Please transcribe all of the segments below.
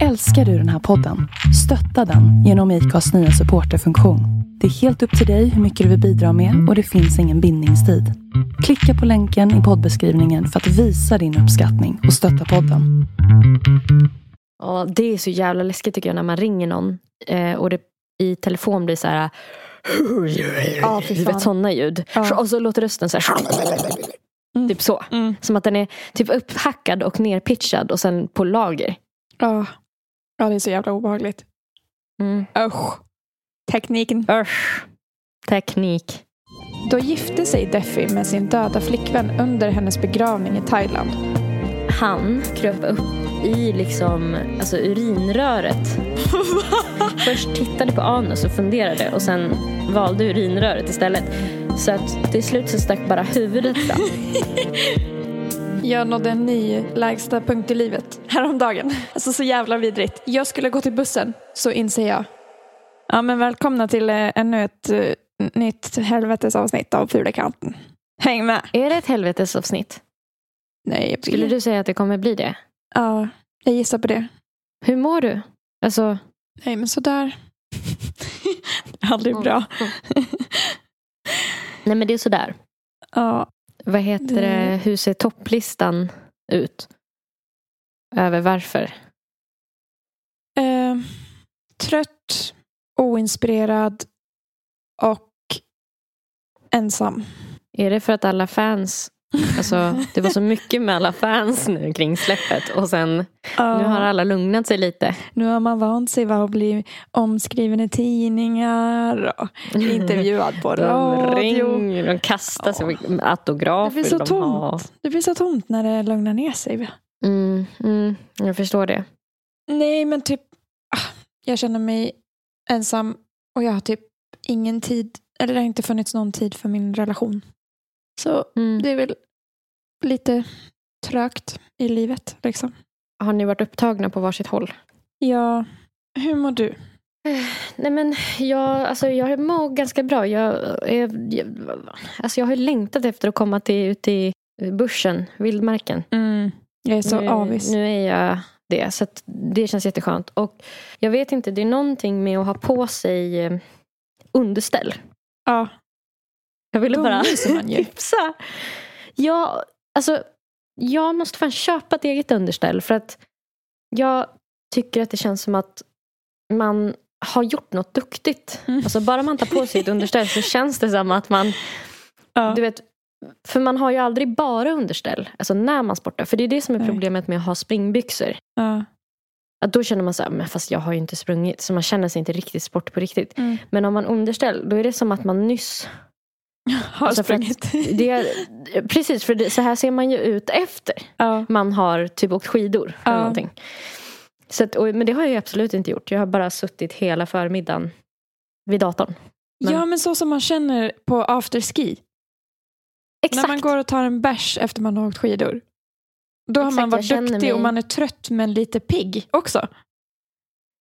Älskar du den här podden? Stötta den genom IKAs nya supporterfunktion. Det är helt upp till dig hur mycket du vill bidra med och det finns ingen bindningstid. Klicka på länken i poddbeskrivningen för att visa din uppskattning och stötta podden. Och det är så jävla läskigt tycker jag när man ringer någon eh, och det i telefon blir så här Ja, fy du vet sådana ljud. Ja. Och så låter rösten så här Mm. Typ så. Mm. Som att den är typ upphackad och nerpitchad och sen på lager. Ja. Ja, det är så jävla obehagligt. Mm. Usch. Tekniken. Usch. Teknik. Då gifte sig Deffy med sin döda flickvän under hennes begravning i Thailand. Han kröp upp i liksom alltså urinröret. Först tittade på anus och funderade och sen valde urinröret istället. Så att till slut så stack bara huvudet fram. Jag nådde en ny lägsta punkt i livet häromdagen. Alltså så jävla vidrigt. Jag skulle gå till bussen, så inser jag. Ja men välkomna till eh, ännu ett eh, nytt helvetesavsnitt av Fulekanten. Häng med! Är det ett helvetesavsnitt? Nej, jag Skulle du säga att det kommer bli det? Ja, jag gissar på det. Hur mår du? Alltså, Nej men sådär. Aldrig bra. nej men det är sådär. Ja, Vad heter Det-? Hur ser topplistan ut? Över varför? eh, trött, oinspirerad och ensam. Är det för att alla fans Alltså, det var så mycket med alla fans nu kring släppet och sen Ja. nu har alla lugnat sig lite. Nu har man vant sig vid att bli omskriven i tidningar och intervjuad på De radio. ringer, de kastar sig med autografer. Det blir så de tomt. har. Det blir så tomt när det lugnar ner sig. Mm, mm, jag förstår det. Nej, men typ ah, jag känner mig ensam och jag har typ ingen tid, eller det har inte funnits någon tid för min relation. Så Mm. det är väl lite trögt i livet liksom. Har ni varit upptagna på varsitt håll? Ja, hur mår du? Nej men jag, alltså jag mår ganska bra. Jag, jag, jag, alltså jag har längtat efter att komma till, ut i bushen, vildmarken. Jag är så nu, avis. Nu är jag det. Så det känns jätteskönt. Och jag vet inte, det är någonting med att ha på sig eh, underställ. Ja, Jag ville bara tipsa. Ja, alltså, jag måste fan köpa ett eget underställ. För att jag tycker att det känns som att man har gjort något duktigt. Mm. Alltså bara man tar på sig ett underställ så känns det som att man ja. du vet, för man har ju aldrig bara underställ. Alltså när man sportar. För det är det som är problemet med att ha springbyxor. ja. Att då känner man så här, men fast jag har ju inte sprungit. Så man känner sig inte riktigt sport på riktigt. Mm. Men om man underställ, då är det som att man nyss... Har Alltså sprungit. Det precis, för det, så här ser man ju ut efter. ja. Man har typ åkt skidor. Ja. Eller någonting. Så att, och, men det har jag absolut inte gjort. Jag har bara suttit hela förmiddagen vid datorn. Men- ja, men så som man känner på afterski. Exakt. När man går och tar en bärs efter man har åkt skidor. Då har Exakt, man jag varit duktig mig- och man är trött men lite pigg också.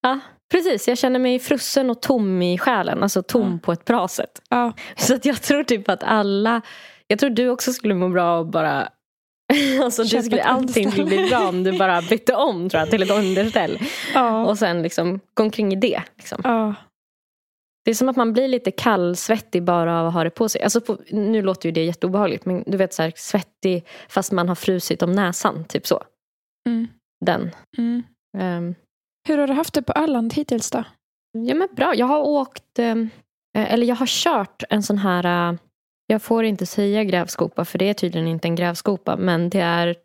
Ja, precis. Jag känner mig frusen och tom i själen. Alltså tom Ja. på ett bra sätt. Ja, Så att jag tror typ att alla... Jag tror du också skulle må bra och bara... Alltså det skulle, allting skulle bli bra om du bara bytte om tror jag, till ett underställ. ja, Och sen liksom gå omkring i det. Liksom. ja. Det är som att man blir lite kallsvettig bara av att ha det på sig. Alltså på, nu låter ju det jätteobehagligt men du vet så här, svettig fast man har frusit om näsan. Typ så. Mm. Den. Mm. Ehm, Hur har du haft det på Öland hittills då? Ja men bra. Jag har åkt, eh, eller jag har kört en sån här, eh, jag får inte säga grävskopa för det är tydligen inte en grävskopa. Men det är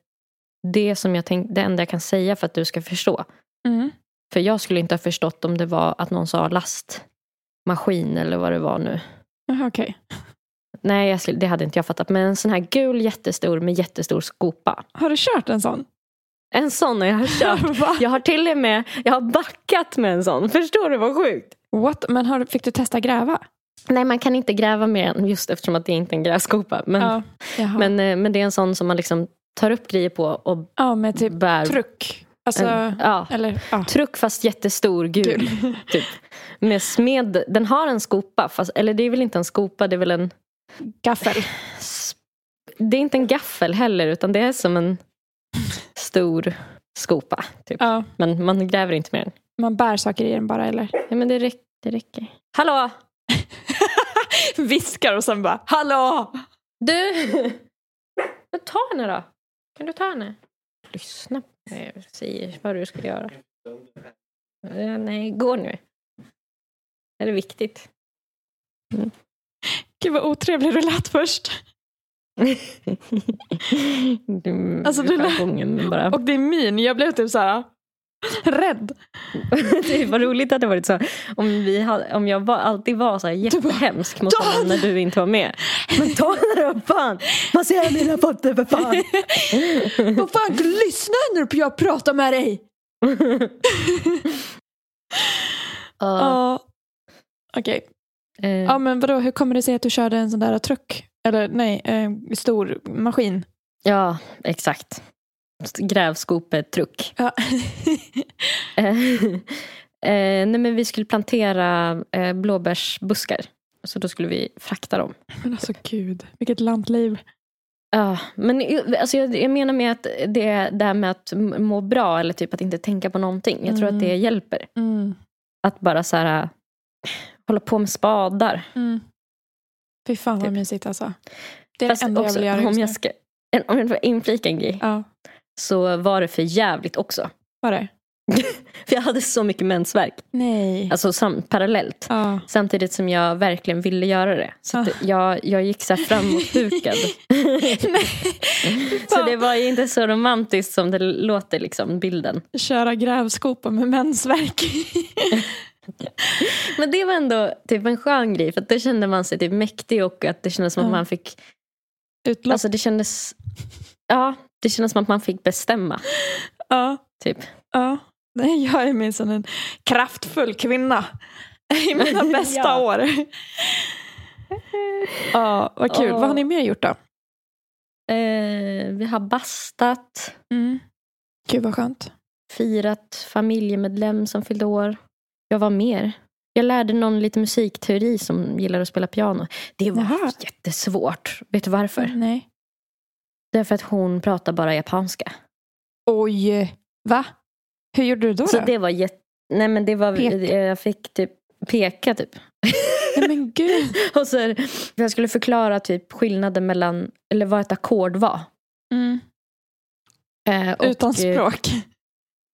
det som jag tänk, det enda jag kan säga för att du ska förstå. Mm. För jag skulle inte ha förstått om det var att någon sa lastmaskin eller vad det var nu. Jaha, okej. Nej, jag skulle, det hade inte jag fattat. Men en sån här gul jättestor med jättestor skopa. Har du kört en sån? En sån har jag. Va? Jag har till och med jag har backat med en sån. Förstår du vad sjukt? What? Men har, fick du testa gräva? Nej, man kan inte gräva mer än just eftersom att det inte är en grävskopa. Men, Ja. Men, eh, men det är en sån som man liksom tar upp grejer på och ja, med typ bär. truck. Alltså, En, ja, eller ja. truck fast jättestor gul. Gul. Typ. Med smed, den har en skopa, fast, eller det är väl inte en skopa, det är väl en... Gaffel. Det är inte en gaffel heller, utan det är som en stor skopa. Typ. Ja. Men man gräver inte mer än. Man bär saker i den bara eller? Ja, men det, räck, det räcker. Hallå! Viskar och sen bara hallå! Du! Ta henne då. Kan du ta henne? Lyssna på mig jag säger vad du ska göra. Nej, gå nu. Det är viktigt. Gud vad otrevlig du lät först. Du, Alltså, du gången bara. Och din min, jag blev typ så här rädd. det var roligt att det varit så. Om, vi hade, om jag var, alltid var så här jättehemsk mot honom när du inte var med. Men ta henne då fan! Man ser mina fötter för fan! Vad fan, lyssna när jag pratar med dig. Ja. Ja. Okej. Eh, Ja men vadå, hur kommer det sig att du körde en sån där truck? Eller nej, eh, stor maskin. ja, exakt. Grävskopetruck. Ja. Eh, eh, nej men vi skulle plantera eh, blåbärsbuskar. Så då skulle vi frakta dem. men alltså gud, vilket lantliv. Ja, men ju- alltså, jag, jag menar med att det, det här med att må bra eller typ att inte tänka på någonting. Jag tror Mm. att det hjälper. Mm. Att bara så här, hålla på med spadar. Mm. Fy fan vad Typ. mysigt alltså. Det är Fast det enda jag också, vill göra om just jag nu. ska om jag får inflika en grej. Ja, Så var det för jävligt också. var det? För jag hade så mycket mensvärk. Nej. Alltså sam, parallellt. Ja. Samtidigt som jag verkligen ville göra det. Så Ah. jag, jag gick så här framåtbukad. så det var ju inte så romantiskt som det låter liksom, bilden. Köra grävskopa med mensvärk. Men det var ändå typ en skön grej. För att då kände man sig typ mäktig och att det kändes som att man fick... Utlopp. Alltså det kändes... Ja, det kändes som att man fick bestämma. ja. Typ. ja. Nej, Jag är minsann en kraftfull kvinna. I mina bästa Ja. år. Ja, vad kul. Ja. Vad har ni mer gjort då? Eh, vi har bastat, Mm. Gud vad skönt. firat familjemedlem som fyllde år. Jag var mer. Jag lärde någon lite musikteori som gillar att spela piano. Det var Jaha. jättesvårt. Vet du varför? Nej. Därför att hon pratar bara japanska. Oj. Va? Hur gjorde du då? Så då? det var jätte... Nej men det var... Peka. Jag fick typ peka typ. Nej men gud. Och så, jag skulle förklara typ skillnaden mellan, eller vad ett ackord var. Mm. Eh, och, Utan eh, språk.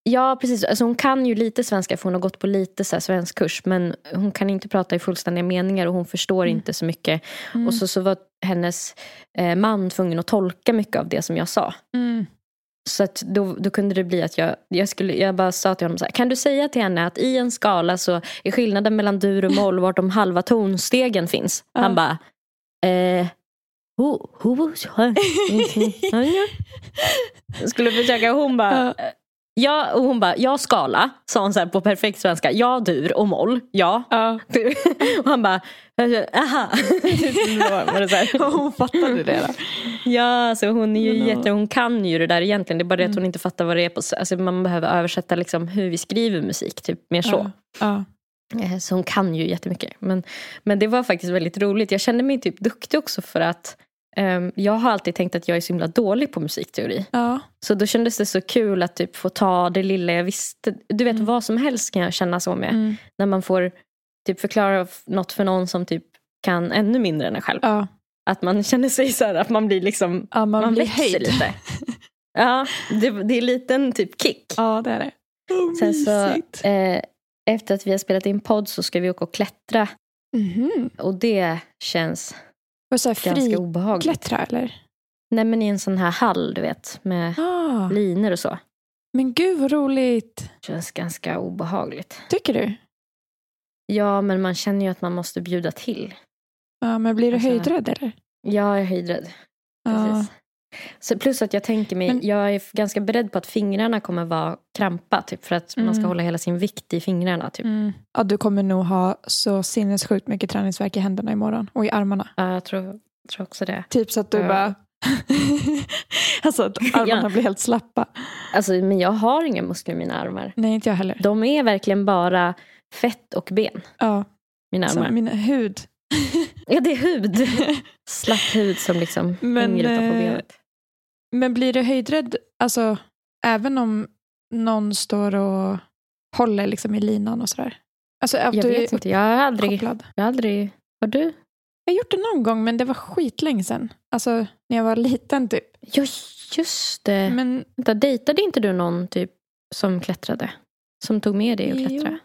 Ja, precis. Alltså, hon kan ju lite svenska för hon har gått på lite så svensk kurs. Men hon kan inte prata i fullständiga meningar och hon förstår Mm. inte så mycket. Mm. Och så, så var hennes eh, man tvungen att tolka mycket av det som jag sa. Mm. Så att då, då kunde det bli att jag, jag, skulle, jag bara sa till honom så här, kan du säga till henne att i en skala så är skillnaden mellan dur och moll vart de halva tonstegen finns. Han bara, eh, ho, ho, ho, jag skulle försöka och hon bara, Ja. ja, och hon bara, ja skala, sa hon så här på perfekt svenska, ja dur och moll, ja. Ja. och han bara, aha. Så här. Hon fattade det då. Ja, alltså hon är ju ja. jätte, hon kan ju det där egentligen. Det är bara det att Mm. hon inte fattar vad det är på. Alltså man behöver översätta liksom hur vi skriver musik, typ mer så. Ja. Eh, Så hon kan ju jättemycket. Men, men det var faktiskt väldigt roligt. Jag kände mig typ duktig också för att jag har alltid tänkt att jag är så himla dålig på musikteori. Ja. Så då kändes det så kul att typ få ta det lilla jag visste. Du vet Mm. vad som helst kan jag känna så med. Mm. När man får typ förklara något för någon som typ kan ännu mindre än en själv. Ja. Att man känner sig så här, att man blir liksom ja, man, man blir växer höjd. lite. Ja, det, det är en liten typ kick. Ja, det är det. Oh, Sen så, eh, efter att vi har spelat in podd så ska vi åka och klättra. Mhm. Och det känns Och så här obehagligt. eller? Nej men i en sån här hall du vet. Med Ah, linor och så. men gud vad roligt. känns ganska obehagligt. Tycker du? Ja men man känner ju att man måste bjuda till. Ja, men blir du Alltså- höjdrädd eller? Ja, jag är höjdrädd. Ja. Så plus att jag tänker mig, Men- jag är ganska beredd på att fingrarna kommer vara krampa. Typ, för att man ska Mm. hålla hela sin vikt i fingrarna. Typ. Mm. ja, du kommer nog ha så sinnessjukt mycket träningsvärk i händerna imorgon och i armarna. Ja, jag tror, tror också det. Typ så att du Ja. bara... alltså att armarna Ja. blir helt slappa. Alltså, men jag har inga muskler i mina armar. Nej, inte jag heller. De är verkligen bara fett och ben. Ja, Mina så armar. min hud. Ja, det är hud. Slapp hud som liksom Men, hänger utanpå eh, benet. Men blir du höjdrädd, alltså även om någon står och håller liksom i linan och sådär? Alltså Jag vet inte, jag har aldrig, jag har aldrig, har du? Jag har gjort det någon gång men det var skitlänge sedan. Alltså när jag var liten typ. Ja, just det. Men Vänta, dejtade inte du någon typ som klättrade? Som tog med dig och Jo. klättra?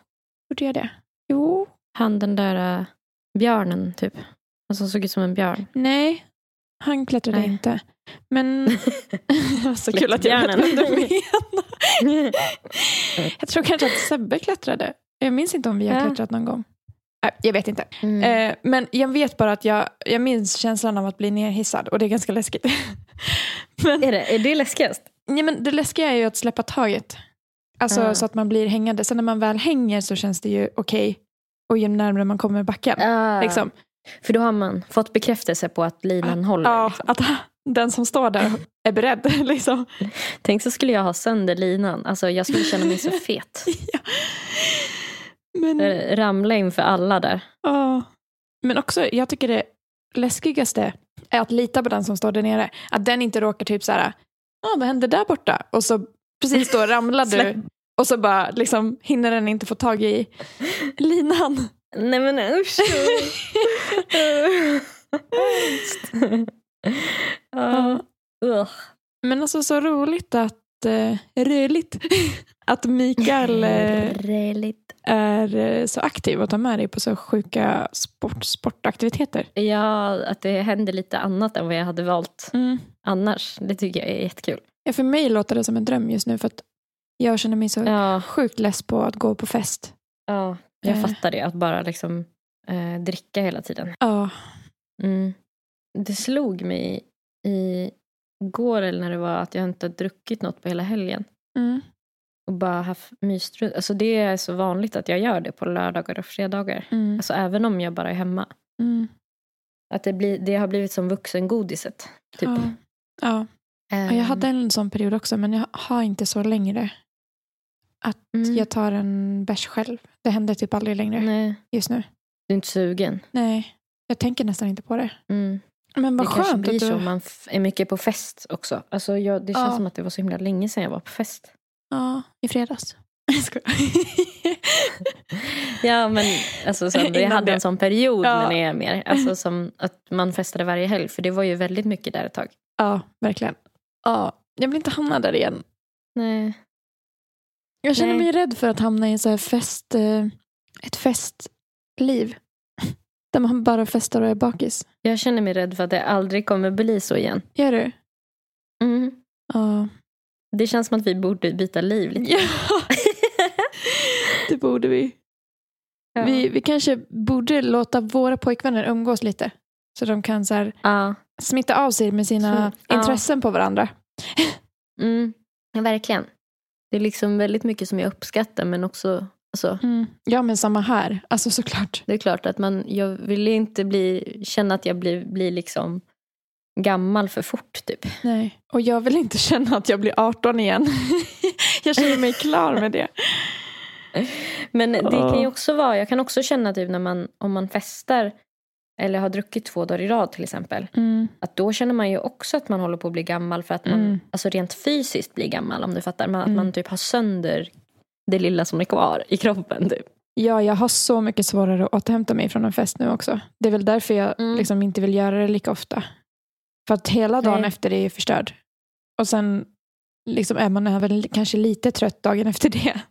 gjorde jag det? Jo. Han den där äh, björnen typ. Alltså såg ut som en björn. Nej, han klättrade Nej. inte. Men så kul att jag vet vem du menar. Jag tror kanske att Sebbe klättrade. Jag minns inte om vi har klättrat någon gång. Nej, jag vet inte. Mm. Eh, men jag vet bara att jag, jag minns känslan av att bli nerhissad och det är ganska läskigt. men, Är, det, är det läskigast? ja, men det läskiga är ju att släppa taget. Alltså Ja. så att man blir hängande. Sen när man väl hänger så känns det ju okej. Och ju närmare man kommer backen. Ah, Liksom. För då har man fått bekräftelse på att linan håller. Ja, Liksom. att den som står där är beredd. Liksom. Tänk så skulle jag ha sönder linan. Alltså jag skulle känna mig så fet. ja. Men, Eh, Ramla inför alla där. ja. men också, jag tycker det läskigaste är att lita på den som står där nere. Att den inte råkar typ så här, ja vad hände där borta? Och så precis då ramlar du. Och så bara liksom hinner den inte få tag i linan. Nej men usch. Ugh. Men alltså så roligt att, eh, roligt, att Mikael Religt. är eh, så aktiv och tar med dig på så sjuka sport, sportaktiviteter. Ja, att det händer lite annat än vad jag hade valt Mm. annars. Det tycker jag är jättekul. Ja, för mig låter det som en dröm just nu för att jag känner mig så Ja, sjukt less på att gå på fest. ja jag fattar det. Att bara liksom dricka hela tiden. Ja, Mm. Det slog mig i går eller när det var att jag inte har druckit något på hela helgen. mm. Och bara haft mysrunt. Alltså det är så vanligt att jag gör det på lördagar och fredagar. Mm. Alltså även om jag bara är hemma. Mm. Att det, blir, det har blivit som vuxengodiset. Typ. Ja. Ja. Ja, jag Ehm, hade en sån period också men jag har inte så längre. Att mm. jag tar en bärs själv. Det händer typ aldrig längre Nej, just nu. du är inte sugen. Nej, jag tänker nästan inte på det. Mm. Men Det vad kanske skönt blir att du... så om man är mycket på fest också. Alltså jag, det känns Ja. som att det var så himla länge sedan jag var på fest. Ja, i fredags. Jag. Ja men alltså, så, jag hade det. en sån period Ja. men är mer. Alltså som att man festade varje helg. För det var ju väldigt mycket där ett tag. ja, verkligen. Ja, jag vill inte hamna där igen. Nej. Jag känner Nej. mig rädd för att hamna i en så här fest, eh, ett festliv. Där man bara festar och är bakis. Jag känner mig rädd för att det aldrig kommer bli så igen. Gör du? Mm. Ja. Det känns som att vi borde byta liv lite. ja. det borde vi. Ja. vi. Vi kanske borde låta våra pojkvänner umgås lite. Så de kan så här, Ja. smitta av sig med sina ja. intressen på varandra. Mm. ja, verkligen. Det är liksom väldigt mycket som jag uppskattar men också alltså, Ja, men samma här. Alltså såklart. det är klart att man, jag vill inte bli, känna att jag blir, blir liksom gammal för fort typ. Nej. Och jag vill inte känna att jag blir 18 igen. jag känner mig klar med det. Men det kan ju också vara, jag kan också känna typ när man, om man festar eller har druckit två dagar i rad till exempel. Mm. Att då känner man ju också att man håller på att bli gammal för att man Mm. alltså rent fysiskt blir gammal om du fattar. Man, Att Mm. man typ har sönder det lilla som är kvar i kroppen typ. Ja, jag har så mycket svårare att återhämta mig från en fest nu också. Det är väl därför jag Mm. liksom inte vill göra det lika ofta. För att hela dagen Nej. efter det är förstörd. Och sen liksom är man väl kanske lite trött dagen efter det.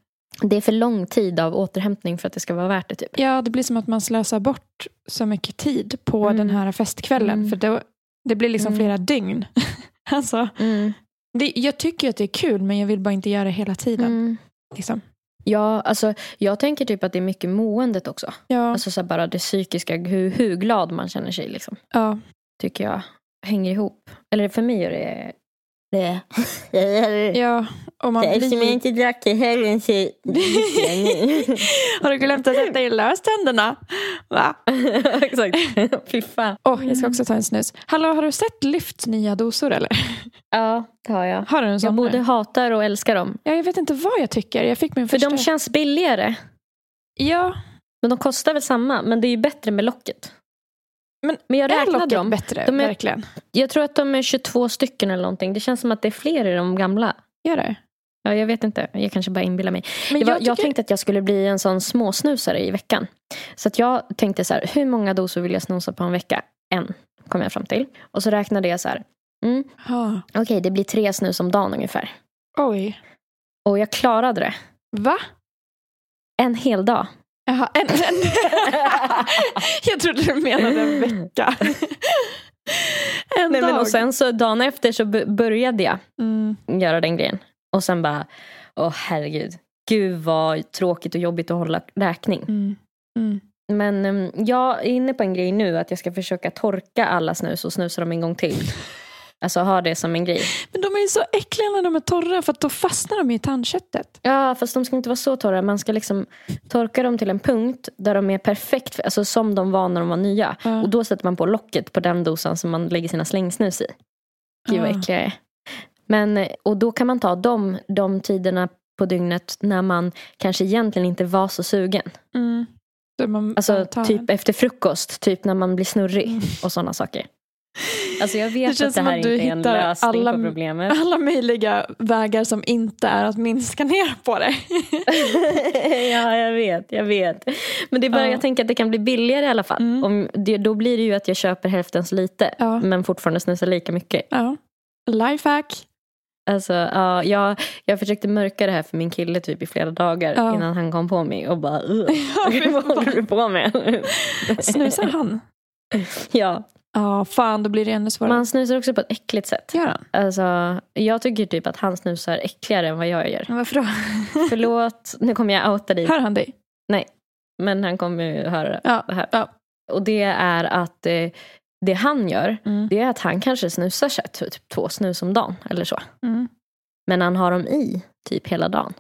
Det är för lång tid av återhämtning för att det ska vara värt det typ. Ja, det blir som att man slösar bort så mycket tid på Mm. den här festkvällen. Mm. För det, det blir liksom Mm. flera dygn. alltså, Mm. det, jag tycker att det är kul, men jag vill bara inte göra det hela tiden. Liksom. Ja, alltså jag tänker typ att det är mycket måendet också. Ja, Alltså så bara det psykiska, hur, hur glad man känner sig liksom. ja. Tycker jag hänger ihop. Eller för mig är det det. ja, och man Eftersom jag inte drack i helgen så Har du glömt att sätta in löständerna? Va? Exakt. Fy fan. Åh, jag ska också ta en snus. Hallå, har du sett Lyfts nya dosor eller? Ja, det har jag. Har du en sån Jag både hatar och älskar dem. Ja, jag vet inte vad jag tycker. Jag fick min För första... de känns billigare. Ja, Men de kostar väl samma. Men det är ju bättre med locket. Men men jag räknade dem. bättre? De är- Verkligen. Jag tror att de är 22 stycken eller någonting. Det känns som att det är fler i de gamla. Gör det? Ja, jag vet inte. Jag kanske bara inbillar mig. Men Det var, jag, jag, tycker, tänkte att jag skulle bli en sån småsnusare i veckan. Så att jag tänkte så här, hur många doser vill jag snusa på en vecka? En, kom jag fram till. Och så räknade jag så här, mm, Ja. okej det blir tre snus om dagen ungefär. Oj. Och jag klarade det. Va? En hel dag. Jaha, en, en. jag trodde du menade en vecka. en Nej, dag. men och sen så dagen efter så började jag Mm. göra den grejen. Och sen bara, åh herregud. Gud vad tråkigt och jobbigt att hålla räkning. Mm. Mm. Men um, jag är inne på en grej nu att jag ska försöka torka alla snus och snusa dem en gång till. Alltså ha det som en grej. Men de är ju så äckliga när de är torra för att då fastnar de i tandköttet. Ja, fast de ska inte vara så torra. Man ska liksom torka dem till en punkt där de är perfekt, alltså som de var när de var nya. Ja. Och då sätter man på locket på den dosan som man lägger sina slängsnus i. Gud vad äckliga jag är. Men, eh, och då kan man ta de, de tiderna på dygnet när man kanske egentligen inte var så sugen. Mm. Man Alltså typ efter frukost, typ när man blir snurrig Mm. och sådana saker. Alltså jag Det vet känns att det här att inte är en lösning alla- på problemet. alla möjliga vägar som inte är att minska ner på det. ja, jag vet, jag vet. Men det är bara, Ja. jag tänker att det kan bli billigare i alla fall. Mm. Om det, då blir det ju att jag köper hälften så lite. Ja. Men fortfarande snusar lika mycket. Ja. Lifehack. Alltså, ja, jag, jag försökte mörka det här för min kille typ i flera dagar Ja. innan han kom på mig och bara "Ugh, fy vad håller du på med? Snusar han? ja, Ja, fan då blir det ännu svårare. man snusar också på ett äckligt sätt. Gör han? Alltså, jag tycker typ att han snusar äckligare än vad jag gör. Men Varför då? Förlåt, nu kommer jag outa dig. Hör han dig? Men han kommer ju höra Ja. det här. ja. Och det är att eh, det han gör, Mm. det är att han kanske snusar här, typ två snus om dagen eller så. Mm. Men han har dem i typ hela dagen.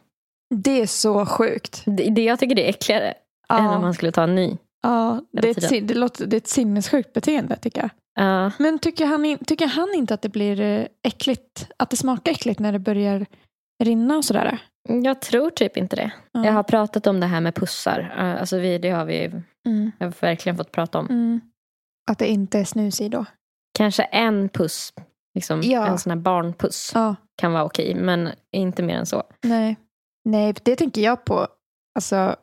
Det är så sjukt. Det, det jag tycker det är äckligare än om Ja, man skulle ta en ny. Ja det, är ett, det, låter, det är ett sinnessjukt beteende tycker jag. Ja. Men tycker han, tycker han inte att det blir eh, äckligt, att det smakar äckligt när det börjar rinna och sådär? jag tror typ inte det. Ja. Jag har pratat om det här med pussar. Alltså vi, det har vi Mm. har verkligen fått prata om. Mm. Att det inte är snus i då? Kanske en puss, liksom, Ja. en sån här barnpuss Ja. kan vara okej. Men inte mer än så. Nej. Nej, det tänker jag på. Alltså,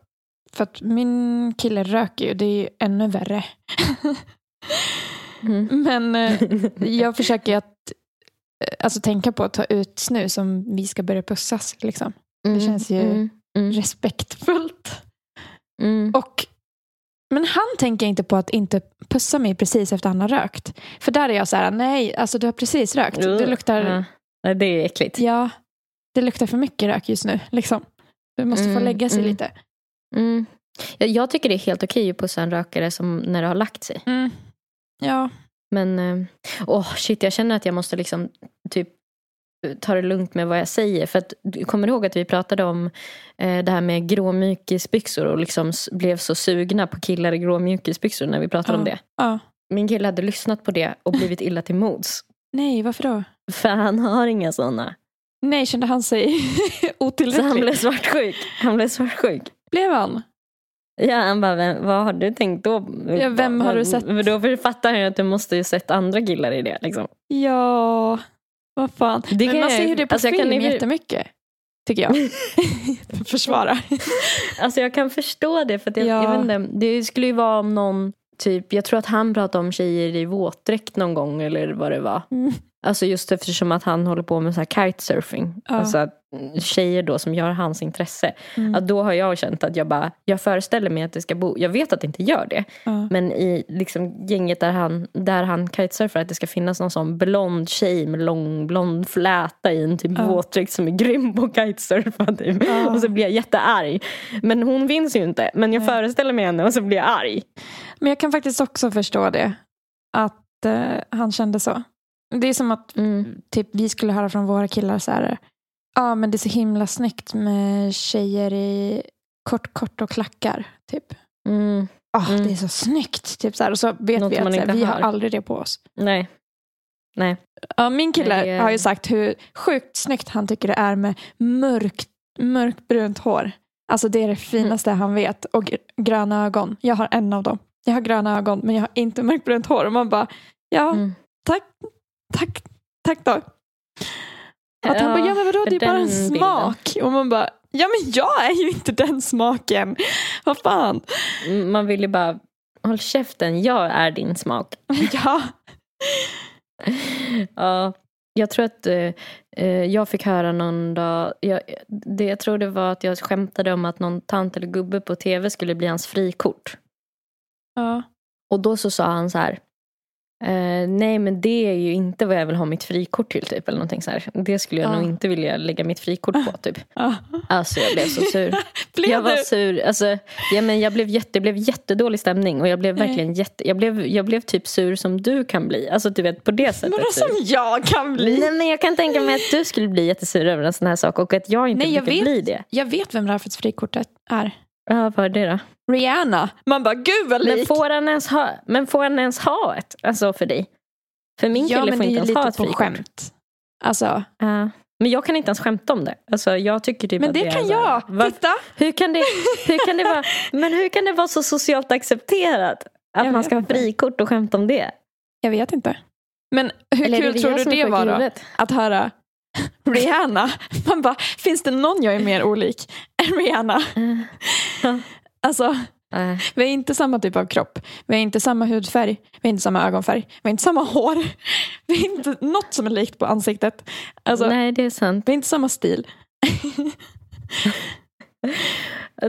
för att min kille röker ju, det är ju ännu värre. Mm. Men eh, jag försöker att eh, alltså, tänka på att ta ut snus om vi ska börja pussas. Liksom. Mm, känns ju- Mm, mm, Respektfullt. mm. Och, men han tänker inte på att inte pussa mig precis efter han har rökt. För där är jag så här, nej, alltså du har precis rökt. Det luktar, Ja. Det är äckligt. ja, det luktar för mycket rök just nu. Liksom. Du måste få Mm, lägga sig lite. Mm. Jag, jag tycker det är helt okej att pussa en rökare som när det har lagt sig. Mm. Ja, Men eh, åh shit, jag känner att jag måste liksom typ ta det lugnt med vad jag säger. För att, du kommer ihåg att vi pratade om eh, det här med gråmjukisbyxor och liksom blev så sugna på killar i gråmjukisbyxor när vi pratade om Ja. det. ja. Min kille hade lyssnat på det och blivit illa till mods. Nej, varför då? För han har inga sådana. Nej, kände han sig Så han otillräcklig? blev svartsjuk. Han blev svartsjuk. Blev han? Ja, han bara, vem, vad har du tänkt då? Ja, vem har du sett? För Då fattar han att du måste ju sett andra killar i det. Liksom. Ja, vad fan. Det Men kan man jag- ser ju det på alltså, jag kan film ju- jättemycket. Tycker jag. Försvara. Alltså jag kan förstå det. För att jag, Ja. jag vet inte, det skulle ju vara om någon, typ, jag tror att han pratade om tjejer i våtdräkt någon gång eller vad det var. Mm. Alltså just eftersom att han håller på med så här kitesurfing. Ja. Alltså att tjejer då som gör hans intresse. Mm. Att då har jag känt att jag bara, jag föreställer mig att det ska bo, jag vet att det inte gör det. Ja. Men i liksom gänget där han, där han kitesurfar att det ska finnas någon sån blond tjej med lång blond fläta i en typ Ja. våtdräkt som är grym på att kitesurfa. Typ. Ja. Och så blir jag jättearg. Men hon finns ju inte. Men jag Nej. föreställer mig henne och så blir jag arg. Men jag kan faktiskt också förstå det. Att eh, han kände så. Det är som att typ, vi skulle höra från våra killar så här. Ja, men det är så himla snyggt med tjejer i kort, kort och klackar. Typ. Mm. Ah, Mm. Det är så snyggt. Typ så här. Och så vet Något vi att här, vi har aldrig det på oss. Nej. Nej. Ja, min kille Nej, har ju sagt hur sjukt snyggt han tycker det är med mörkt, mörkbrunt hår. Alltså det är det finaste han vet. Och gr- gröna ögon. Jag har en av dem. Jag har gröna ögon men jag har inte mörkbrunt hår. Och man bara, ja Mm. tack, tack, tack då. Att han Ja, bara, ja men vadå det är bara en den smak. Och man bara, ja men jag är ju inte den smaken. Vad fan. Man vill ju bara, håll käften, jag är din smak. Ja. Ja, jag tror att eh, eh, jag fick höra någon dag, jag, det, jag tror det var att jag skämtade om att någon tant eller gubbe på tv skulle bli hans frikort. ja. Och då så sa han så här, eh, nej men det är ju inte vad jag vill ha mitt frikort till typ. Eller någonting så här. Det skulle jag Ja. nog inte vilja lägga mitt frikort på typ. ja. Alltså jag blev så sur. Blev jag var du? sur. Alltså, ja, men jag blev jätte, det blev jättedålig stämning. Och jag blev Nej. verkligen jätte, jag blev, jag blev typ sur som du kan bli. Alltså du vet på det sättet. Vadå sur. som jag kan bli? Nej men jag kan tänka mig att du skulle bli jättesur över en sån här sak och att jag inte Nej, jag brukar vet. bli det. Jag vet vem Rafets frikortet är. Ja, vad är det då? Rihanna. Man bara, gud vad lik. Men får, han ens ha, men får han ens ha ett? Alltså för dig? För min ja, kille men får det är inte ens ha lite ett på frikort. skämt. Alltså, Ja. men jag kan inte ens skämta om det. Alltså, jag tycker typ men det är kan här- jag. Va- Titta. Hur kan, det, hur kan det vara, men hur kan det vara så socialt accepterat? Att Jag man ska ha frikort och skämta om det? Jag vet inte. Men hur Eller är kul tror du är det var då? Att höra Rihanna. Man bara, finns det någon jag är mer olik än Rihanna? Alltså, vi är inte samma typ av kropp. Vi har inte samma hudfärg. Vi har inte samma ögonfärg. Vi har inte samma hår. Vi har inte något som är likt på ansiktet. Alltså, nej, det är sant. vi har inte samma stil.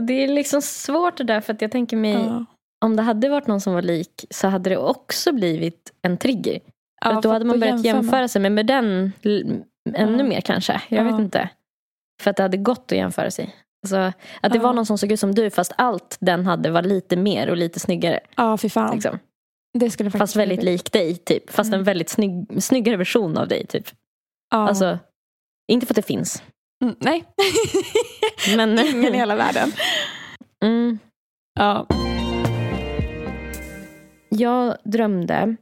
Det är liksom svårt det där för att jag tänker mig Ja. om det hade varit någon som var lik så hade det också blivit en trigger. För Ja, att då för hade man börjat jämför man. jämföra sig med, med den ännu mer kanske. Jag Ja. vet inte. För att det hade gått att jämföra sig. Alltså, att det var någon som såg ut som du fast allt den hade var lite mer och lite snyggare. Ja, fy fan. Liksom. Det skulle faktiskt Fast väldigt lik dig typ. Fast Mm. en väldigt snygg, snyggare version av dig typ. Ja. Alltså, inte för att det finns. mm, nej. Men, Ingen i hela världen. mm, Ja. Jag drömde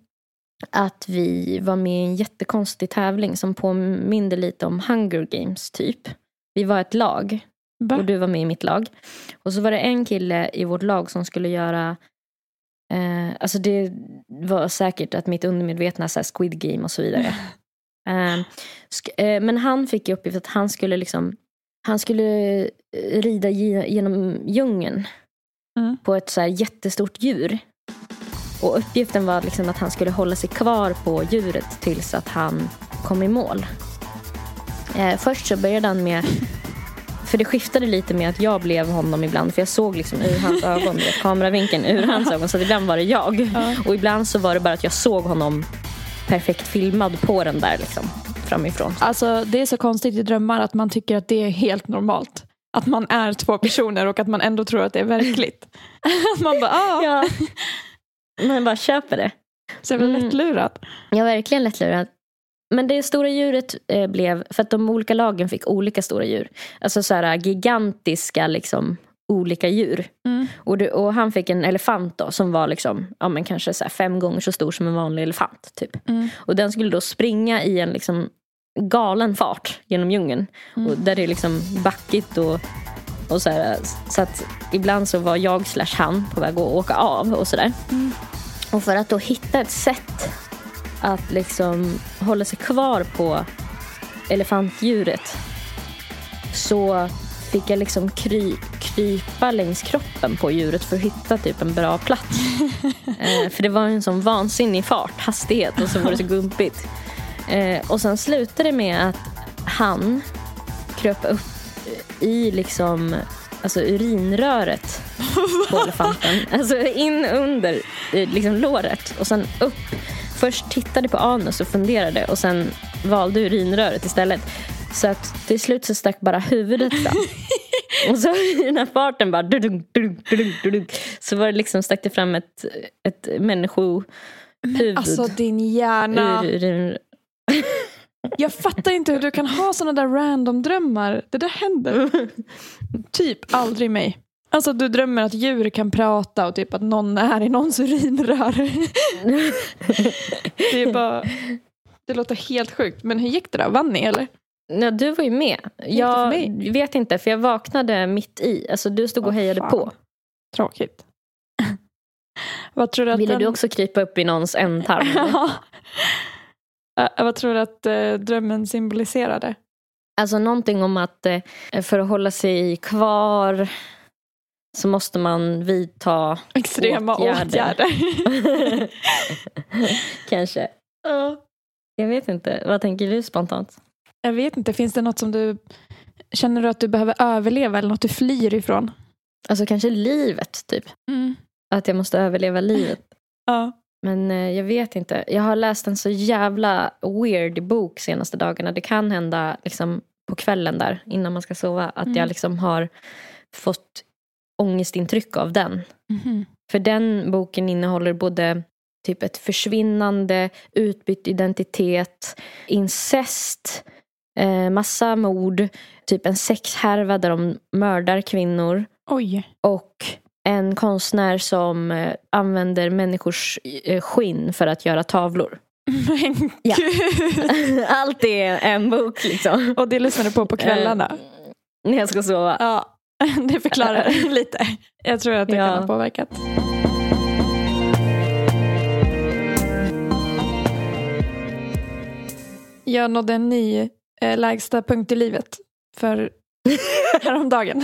att vi var med i en jättekonstig tävling som påminde lite om Hunger Games typ. Vi var ett lag Va? och du var med i mitt lag. Och så var det en kille i vårt lag som skulle göra eh, Alltså det var säkert att mitt undermedvetna så Squid Game och så vidare. Eh, eh, men han fick i uppgift att han skulle liksom Han skulle eh, rida ge- genom djungeln Mm. på ett så här jättestort djur. Och uppgiften var liksom att han skulle hålla sig kvar på djuret tills att han kom i mål. Eh, först så började han med för det skiftade lite med att jag blev honom ibland. För jag såg liksom ur hans ögon, vet, kameravinkeln ur hans ögon. Så ibland var det jag. Ja. Och ibland så var det bara att jag såg honom perfekt filmad på den där liksom, framifrån. Alltså, det är så konstigt i drömmar att man tycker att det är helt normalt. Att man är två personer och att man ändå tror att det är verkligt. man bara, ah, Ja. Man bara köper det. så jävla Mm. lättlurat. Jag var verkligen lättlurad. Men det stora djuret eh, blev, för att de olika lagen fick olika stora djur. Alltså så här gigantiska liksom olika djur. Mm. Och, det, och han fick en elefant då som var liksom, ja men kanske så fem gånger så stor som en vanlig elefant. Typ. Mm. Och den skulle då springa i en liksom galen fart genom djungeln. Mm. Och där det är liksom backigt och, och så här, Så att ibland så var jag slash han på väg att åka av och sådär. Mm. Och för att då hitta ett sätt att liksom hålla sig kvar på elefantdjuret så fick jag liksom kry, krypa längs kroppen på djuret för att hitta typ en bra plats. eh, för det var en sån vansinnig fart, hastighet och så var det så gumpigt. Eh, och sen slutade det med att han kröp upp i liksom alltså urinröret på elefanten. Alltså in under liksom låret och sen upp. Först tittade på anus och funderade och sen valde urinröret istället. Så att till slut så stack bara huvudet fram. Och så i den här farten bara dudung, dudung, dudung, dudung, så var det liksom stack det fram ett, ett människohuvud Alltså din hjärna. ur urin. Jag fattar inte hur du kan ha såna där random drömmar. Det där händer typ aldrig mig. Alltså du drömmer att djur kan prata och typ att någon är i någons urinrör. det är bara... Det låter helt sjukt. Men hur gick det då? Vann ni eller? Ja, du var ju med. Jag vet inte, för jag vaknade mitt i. Alltså, du stod och Åh, hejade fan. på. Tråkigt. Vad tror du att Ville den... du också krypa upp i någons ändtarm? Ja. Eh, vad tror du att eh, drömmen symboliserade? Alltså någonting om att eh, för att hålla sig kvar så måste man vidta Extrema åtgärder. åtgärder. Kanske. Jag vet inte. Vad tänker du spontant? Jag vet inte, finns det något som du känner du att du behöver överleva eller något du flyr ifrån? Alltså kanske livet, typ. Att jag måste överleva livet. Ja. Men eh, jag vet inte. Jag har läst en så jävla weird bok senaste dagarna. Det kan hända liksom, på kvällen där innan man ska sova att Mm. jag liksom har fått ångestintryck av den. Mhm. För den boken innehåller både typ ett försvinnande, utbytt identitet, incest, eh, massa mord, typ en sexhärva där de mördar kvinnor Oj. och en konstnär som eh, använder människors eh, skinn för att göra tavlor. Men Ja. gud. Allt är en bok liksom. Och det lyssnar du på på kvällarna? Eh, När jag ska sova. Ja, det förklarar lite. Jag tror att det Ja. kan ha påverkat. Jag nådde en ny eh, lägsta punkt i livet för häromdagen.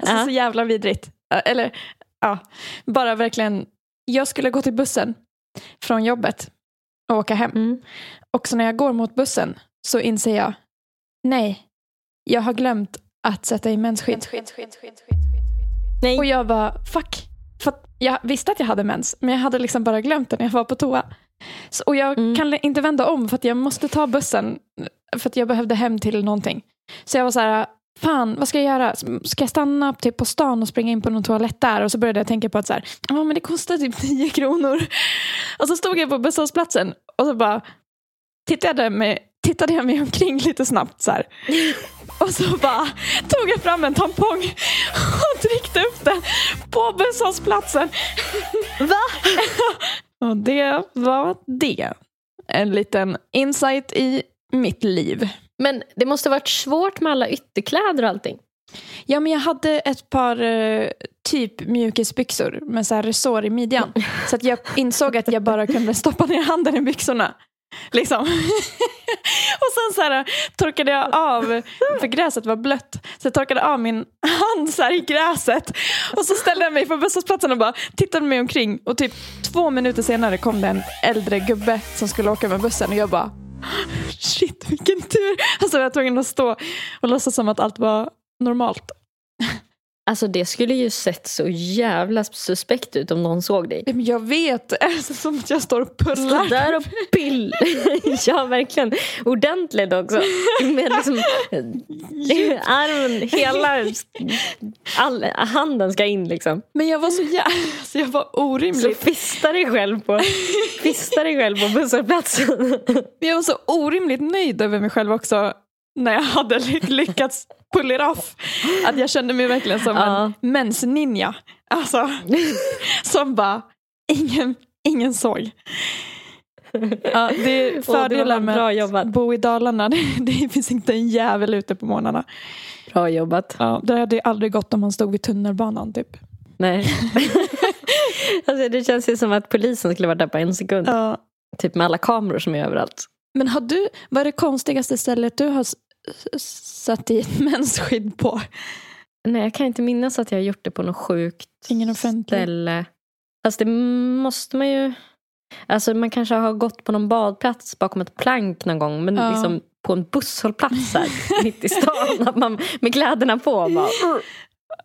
Alltså Ja. så jävla vidrigt. Eh, Eller ja, bara verkligen. Jag skulle gå till bussen från jobbet och åka hem. Mm. Och så när jag går mot bussen så inser jag, nej, jag har glömt att sätta i mensskydd. Nej. Och jag bara, fuck. För jag visste att jag hade mens, men jag hade liksom bara glömt det när jag var på toa. Så, och jag Mm. kan inte vända om för att jag måste ta bussen för att jag behövde hem till någonting. Så jag var så här, fan vad ska jag göra? Ska jag stanna typ på stan och springa in på någon toalett där? Och så började jag tänka på att så här, ja men det kostar typ 10 kronor. Och så stod jag på busshållplatsen och så bara tittade mig, tittade jag mig omkring lite snabbt så här. Och så bara tog jag fram en tampong och tryckte upp den på busshållplatsen. Va? Och det var det. En liten insight i mitt liv. Men det måste varit svårt med alla ytterkläder och allting. Ja, men jag hade ett par eh, typ mjukisbyxor med så här resår i midjan. Så att jag insåg att jag bara kunde stoppa ner handen i byxorna. Liksom. och sen så här, eh, torkade jag av, för gräset var blött, så jag torkade av min hand så här i gräset. Och så ställde jag mig på busshållplatsen och bara tittade mig omkring. Och typ två minuter senare kom det en äldre gubbe som skulle åka med bussen och jag bara Shit, vilken tur! Alltså jag var tvungen att stå och låtsas som att allt var normalt. Alltså det skulle ju sett så jävla suspekt ut om någon såg dig. Men Jag vet, det är som att jag står och pullar. där och pill. ja, verkligen. Ordentligt också. Med liksom armen, hela all, handen ska in liksom. Men jag var så jävla... Alltså jag var Så orimligt... fista dig själv på, fista dig själv på busshållplatsen. Men jag var så orimligt nöjd över mig själv också när jag hade ly- lyckats pull it off. Att jag kände mig verkligen som Ja. en mensninja. Alltså, som bara, ingen, ingen såg. Ja, det är fördelar med bra att bo i Dalarna. Det, det finns inte en jävel ute på morgnarna. Bra jobbat. Ja, det hade aldrig gått om man stod vid tunnelbanan typ. Nej. alltså, det känns ju som att polisen skulle varit där på en sekund. Ja. Typ med alla kameror som är överallt. Men har du, vad är det konstigaste stället du har satt i ett mensskydd på? Nej, jag kan inte minnas att jag har gjort det på något sjukt Ingen offentlig? ställe. Fast det måste man ju... Alltså man kanske har gått på någon badplats bakom ett plank någon gång. Men Ja. liksom på en busshållplats här mitt i stan. Att man, med kläderna på. Bara,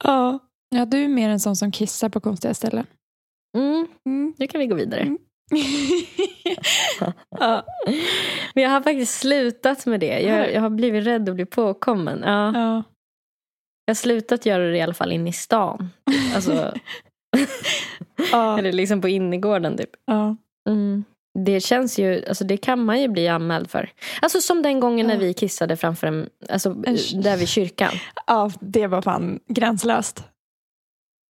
Ja. ja, du är mer en sån som kissar på konstiga ställen. mm, Mm. nu kan vi gå vidare. Mm. Ja. Men jag har faktiskt slutat med det. Jag, jag har blivit rädd att bli påkommen. Ja, Ja. jag har slutat göra det i alla fall inne i stan. Alltså, Ja. eller liksom på innergården typ. Ja. Mm. Det känns ju, alltså det kan man ju bli anmäld för. Alltså som den gången när vi kissade framför en, alltså där vid kyrkan. ja, det var fan gränslöst.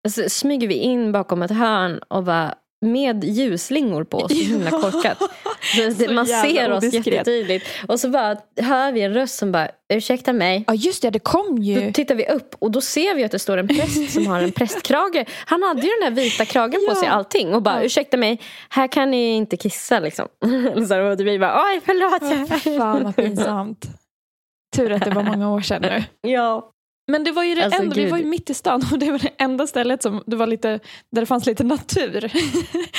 Alltså, smyger vi in bakom ett hörn och bara med ljusslingor på, så himla korkat. Så man ser oss odiskret. jättetydligt. Och så bara hör vi en röst som bara, ursäkta mig. Ja, just det, det kom Då ju. tittar vi upp och då ser vi att det står en präst som har en prästkrage. Han hade ju den här vita kragen på Ja. sig allting och bara Ja. ursäkta mig, här kan ni inte kissa liksom. Och vi bara oj förlåt. Fan vad pinsamt. Tur att det var många år sedan nu. Ja. Men det var ju det Alltså, enda, vi gud. var ju mitt i stan och det var det enda stället som det var lite, där det fanns lite natur.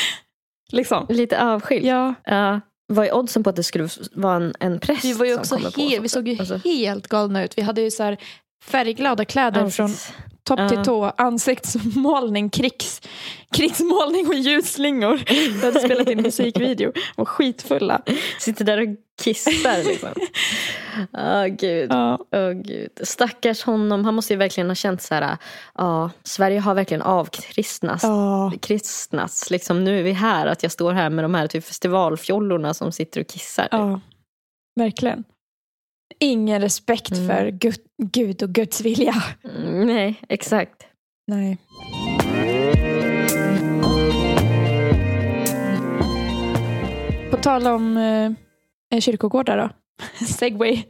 liksom. Lite avskilt. Ja, Ja. Vad är oddsen på att det skulle vara en, en präst vi var ju som också kommer på vi såg ju? Alltså, helt galna ut. Vi hade ju så här färgglada kläder från topp till tå, ansiktsmålning, krigs, krigsmålning och ljusslingor. Vi hade spelat in musikvideo och skitfulla. Sitter där och kissar liksom. Åh gud. Ja. Åh gud. Stackars honom. Han måste ju verkligen ha känt så här. Ja, Sverige har verkligen avkristnats. Ja. Kristnats. Liksom, nu är vi här. Att jag står här med de här typ festivalfjollorna som sitter och kissar. ja, verkligen. Ingen respekt Mm. för Gud, Gud och Guds vilja. Mm, nej, exakt. Nej. På tal om eh, kyrkogårdar då. Segway.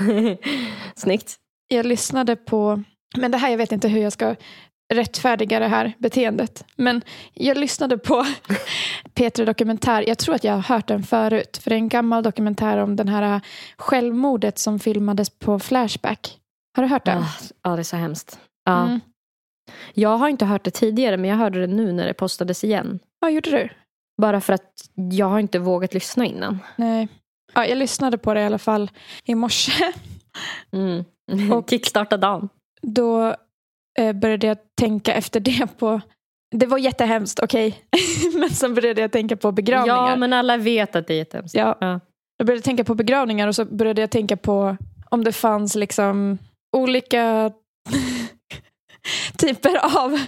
Snyggt. Jag lyssnade på, men det här jag vet inte hur jag ska rättfärdiga det här beteendet. Men jag lyssnade på Peter Dokumentär. Jag tror att jag har hört den förut. För det är en gammal dokumentär om den här självmordet som filmades på Flashback. Har du hört den? Ah, Ja, det är så hemskt. Ja. Mm. Jag har inte hört det tidigare men jag hörde det nu när det postades igen. Vad gjorde du? Bara för att jag har inte vågat lyssna innan. Nej. Ja, jag lyssnade på det i alla fall i morse. Mm. Och- Kickstarta dagen. Då började jag tänka efter det på... Det var jättehemskt, okej. men sen började jag tänka på begravningar. Ja, men alla vet att det är jättehemskt. Ja. Ja. Jag började tänka på begravningar och så började jag tänka på om det fanns liksom olika typer av...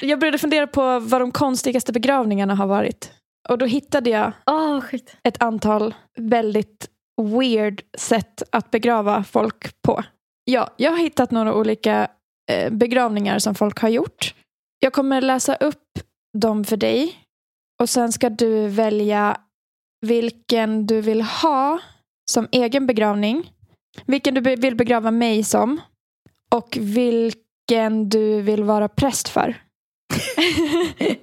Jag började fundera på vad de konstigaste begravningarna har varit. Och då hittade jag skit. ett antal väldigt weird sätt att begrava folk på. Ja, jag har hittat några olika eh, begravningar som folk har gjort. Jag kommer läsa upp dem för dig och sen ska du välja vilken du vill ha som egen begravning, vilken du vill begrava mig som och vilken du vill vara präst för.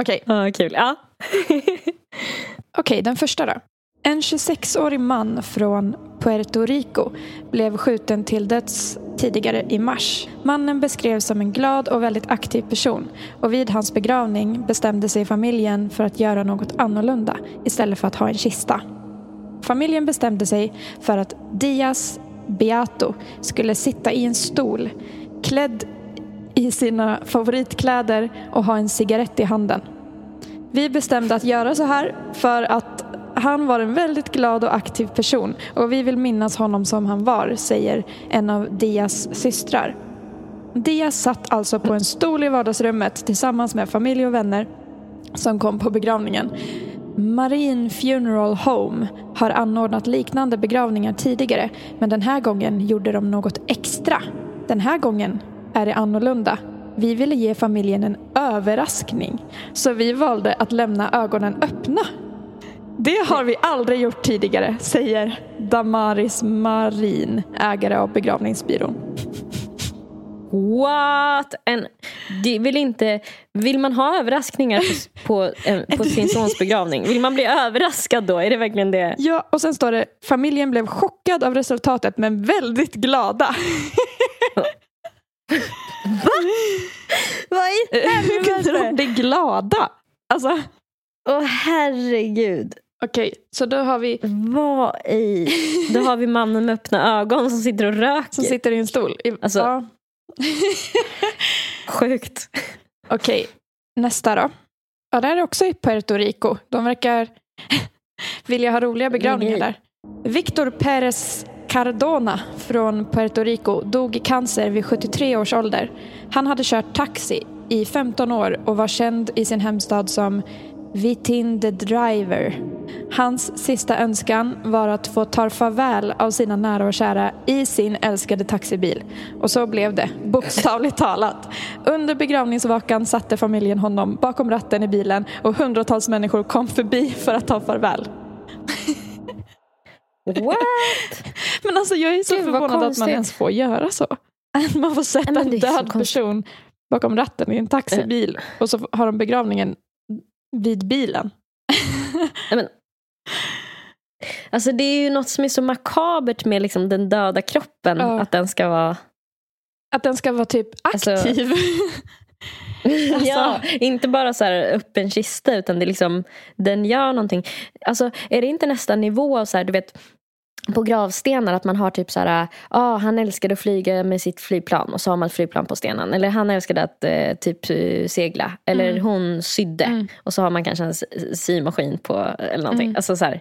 Okej, Ja, kul. Ja. Okej, den första då. En 26-årig man från Puerto Rico blev skjuten till döds tidigare i mars. Mannen beskrevs som en glad och väldigt aktiv person och vid hans begravning bestämde sig familjen för att göra något annorlunda istället för att ha en kista. Familjen bestämde sig för att Diaz Beato skulle sitta i en stol klädd i sina favoritkläder och ha en cigarett i handen. Vi bestämde att göra så här för att han var en väldigt glad och aktiv person och vi vill minnas honom som han var, säger en av Dias systrar. Diaz satt alltså på en stol i vardagsrummet tillsammans med familj och vänner som kom på begravningen. Marine Funeral Home har anordnat liknande begravningar tidigare men den här gången gjorde de något extra. Den här gången är det annorlunda. Vi ville ge familjen en överraskning så vi valde att lämna ögonen öppna. Det har vi aldrig gjort tidigare, säger Damaris Marin, ägare av begravningsbyrån. What? En, det vill, inte, vill man ha överraskningar på, på, på sin sons begravning? Vill man bli överraskad då? Är det verkligen det? Ja, och sen står det familjen blev chockad av resultatet men väldigt glada. Vad i Hur kunde de helvete? bli glada? Alltså, Åh herregud. Okej, så då har vi Vad i... Då har vi mannen med öppna ögon som sitter och röker. som sitter i en stol. I, Alltså- ja. Sjukt. Okej, nästa då. Ja, det här är också i Puerto Rico. De verkar vilja ha roliga begravningar där. Victor Pérez Cardona från Puerto Rico dog i cancer vid 73 års ålder. Han hade kört taxi i 15 år och var känd i sin hemstad som Vitin the Driver. Hans sista önskan var att få ta farväl av sina nära och kära i sin älskade taxibil. Och så blev det, bokstavligt talat. Under begravningsvakan satte familjen honom bakom ratten i bilen och hundratals människor kom förbi för att ta farväl. What? Men alltså jag är så Gud, förvånad att man ens får göra så. Att man får sätta Nej, en död person bakom ratten i en taxibil och så har de begravningen vid bilen. Nej, men, Alltså det är ju något som är så makabert med liksom den döda kroppen. Ja. Att den ska vara... Att den ska vara typ Alltså- aktiv. Alltså- Ja, inte bara så här öppen kista utan det är liksom, den gör någonting. Alltså är det inte nästa nivå av så här, du vet på gravstenar att man har typ så här, ah, han älskade att flyga med sitt flygplan och så har man ett flygplan på stenen. Eller han älskade att eh, typ eh, segla. Eller Mm. hon sydde Mm. och så har man kanske en symaskin på eller någonting. Mm. Alltså så här,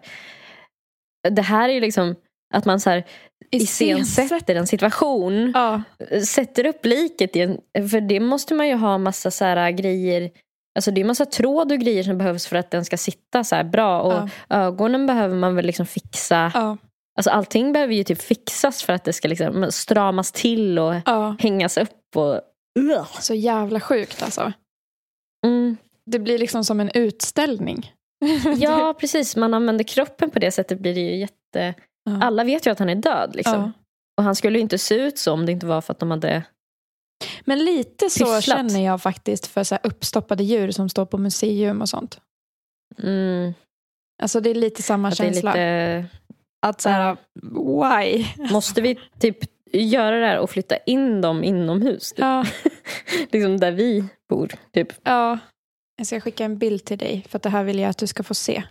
det här är ju liksom att man så här iscensätter en situation Ja, sätter upp liket i en, för det måste man ju ha massa så här grejer Alltså det är massa tråd och grejer som behövs för att den ska sitta så bra och Ja. ögonen behöver man väl liksom fixa. ja, Alltså allting behöver ju typ fixas för att det ska liksom stramas till och ja. hängas upp och Så jävla sjukt alltså. mm. Det blir liksom som en utställning. Ja precis, man använder kroppen på det sättet blir det ju jätte... Ja. Alla vet ju att han är död liksom. Ja. Och han skulle ju inte se ut så om det inte var för att de hade Men lite så Pysslat. känner jag faktiskt för så uppstoppade djur som står på museum och sånt. mm, Alltså det är lite samma att det är känsla. lite Att så här, why? Måste vi typ göra det här och flytta in dem inomhus? Typ? Ja, liksom där vi bor. Typ. ja. Jag ska skicka en bild till dig för att det här vill jag att du ska få se.